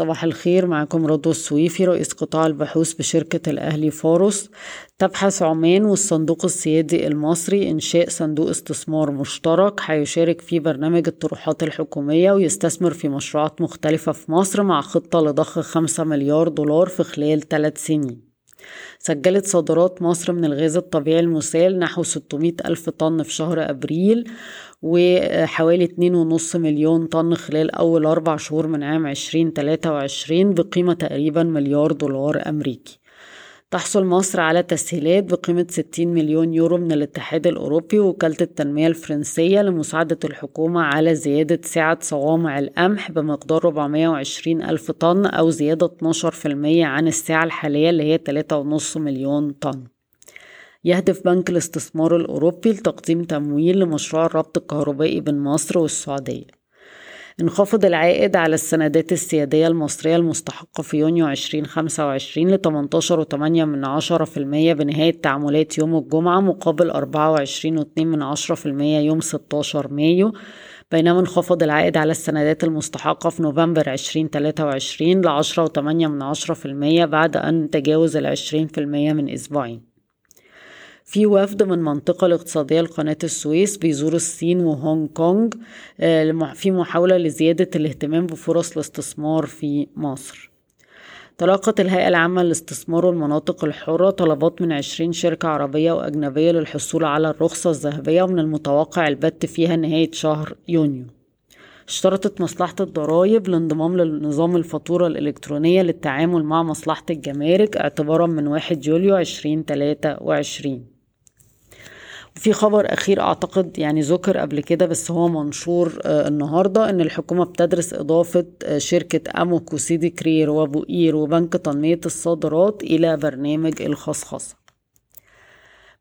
صباح الخير معكم رضوى السويفي رئيس قطاع البحوث بشركة الأهلي فاروس تبحث عمان والصندوق السيادي المصري إنشاء صندوق استثمار مشترك هيشارك في برنامج الطروحات الحكومية ويستثمر في مشروعات مختلفة في مصر مع خطة لضخ خمسة مليار دولار في خلال ثلاث سنين. سجلت صادرات مصر من الغاز الطبيعي المسال نحو 600 ألف طن في شهر أبريل وحوالي 2.5 مليون طن خلال أول أربع شهور من عام 2023 بقيمة تقريبا مليار دولار أمريكي. تحصل مصر على تسهيلات بقيمة 60 مليون يورو من الاتحاد الأوروبي ووكالة التنمية الفرنسية لمساعدة الحكومة على زيادة سعة صوامع القمح بمقدار 420 ألف طن أو زيادة 12% عن السعة الحالية اللي هي 3.5 مليون طن. يهدف بنك الاستثمار الأوروبي لتقديم تمويل لمشروع الربط الكهربائي بين مصر والسعودية. انخفض العائد على السندات السيادية المصرية المستحقة في يونيو 2025 ل 18.8 من عشرة في المية بنهاية تعاملات يوم الجمعة مقابل 24.2 من عشرة في المية يوم 16 مايو بينما انخفض العائد على السندات المستحقة في نوفمبر 2023 ل 10.8 من عشرة في المية بعد أن تجاوز ال 20% من أسبوعين. في وفد من منطقة الاقتصادية لقناة السويس بيزور الصين وهونج كونج في محاولة لزيادة الاهتمام بفرص الاستثمار في مصر. تلقت الهيئة العامة للاستثمار والمناطق الحرة طلبات من عشرين شركة عربية وأجنبية للحصول على الرخصة الذهبية ومن المتوقع البت فيها نهاية شهر يونيو. اشترطت مصلحة الضرائب الانضمام لنظام الفاتورة الإلكترونية للتعامل مع مصلحة الجمارك اعتبارا من 1 يوليو 2023 في خبر أخير أعتقد يعني ذكر قبل كده بس هو منشور آه النهاردة إن الحكومة بتدرس إضافة آه شركة أموك وسيدي كرير وبوئير وبنك تنمية الصادرات إلى برنامج الخصخصة.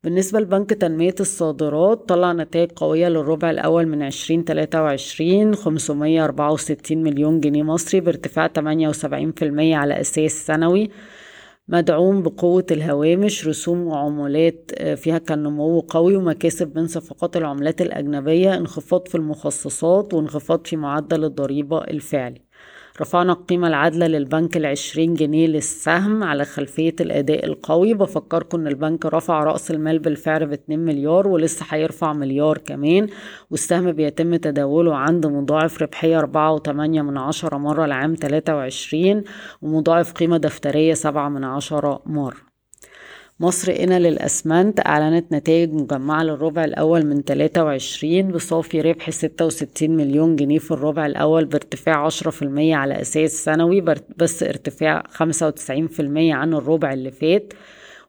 بالنسبة لبنك تنمية الصادرات طلع نتائج قوية للربع الأول من 2023 564 مليون جنيه مصري بارتفاع 78% على أساس سنوي. مدعوم بقوة الهوامش رسوم وعمولات فيها كان نمو قوي ومكاسب من صفقات العملات الأجنبية انخفاض في المخصصات وانخفاض في معدل الضريبة الفعلي. رفعنا القيمة العادلة للبنك العشرين جنيه للسهم على خلفية الأداء القوي. بفكركم إن البنك رفع رأس المال بالفعل باتنين مليار ولسه هيرفع مليار كمان. والسهم بيتم تداوله عند مضاعف ربحية أربعة وتمانية من عشرة مرة لعام تلاتة وعشرين ومضاعف قيمة دفترية سبعة من عشرة مرة. مصر إنا للأسمنت أعلنت نتائج مجمعة للربع الأول من 23 بصافي ربح 66 مليون جنيه في الربع الأول بارتفاع 10% على أساس سنوي بس ارتفاع 95% عن الربع اللي فات.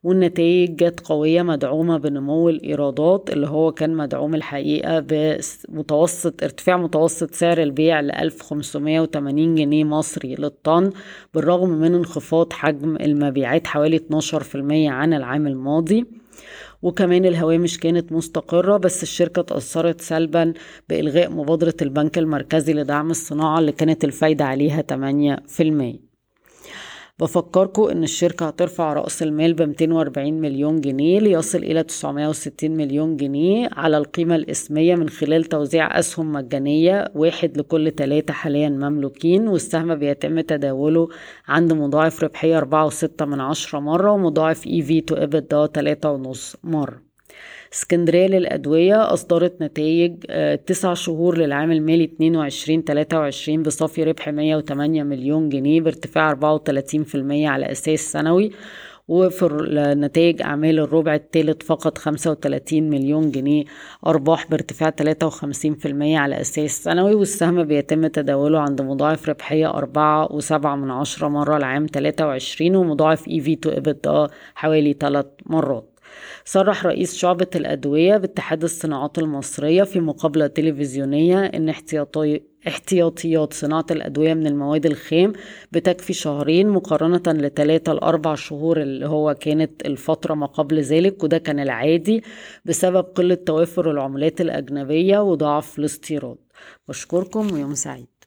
والنتائج جت قوية مدعومة بنمو الإيرادات اللي هو كان مدعوم الحقيقة بمتوسط ارتفاع متوسط سعر البيع ل 1580 جنيه مصري للطن بالرغم من انخفاض حجم المبيعات حوالي 12% عن العام الماضي. وكمان الهوامش كانت مستقرة بس الشركة تأثرت سلبا بإلغاء مبادرة البنك المركزي لدعم الصناعة اللي كانت الفايدة عليها 8% بفكركم إن الشركة هترفع رأس المال ب 240 مليون جنيه ليصل إلى 960 مليون جنيه على القيمة الإسمية من خلال توزيع أسهم مجانية واحد لكل ثلاثة حاليا مملوكين والسهم بيتم تداوله عند مضاعف ربحية أربعة وستة من عشرة مرة ومضاعف EV to EBITDA تلاتة ونص مرة. اسكندرية للأدوية أصدرت نتائج تسع شهور للعام المالي 22 23 بصافي ربح 108 مليون جنيه بارتفاع 34% على أساس سنوي وفي نتائج أعمال الربع الثالث فقط 35 مليون جنيه أرباح بارتفاع 53% على أساس سنوي والسهم بيتم تداوله عند مضاعف ربحية أربعة وسبعة من عشرة مرة لعام 23 ومضاعف EV to EBITDA حوالي 3 مرات. صرح رئيس شعبة الأدوية باتحاد الصناعات المصرية في مقابلة تلفزيونية إن احتياطي احتياطيات صناعة الأدوية من المواد الخام بتكفي شهرين مقارنة لثلاثة لأربع شهور اللي هو كانت الفترة ما قبل ذلك وده كان العادي بسبب قلة توافر العملات الأجنبية وضعف الاستيراد. بشكركم ويوم سعيد.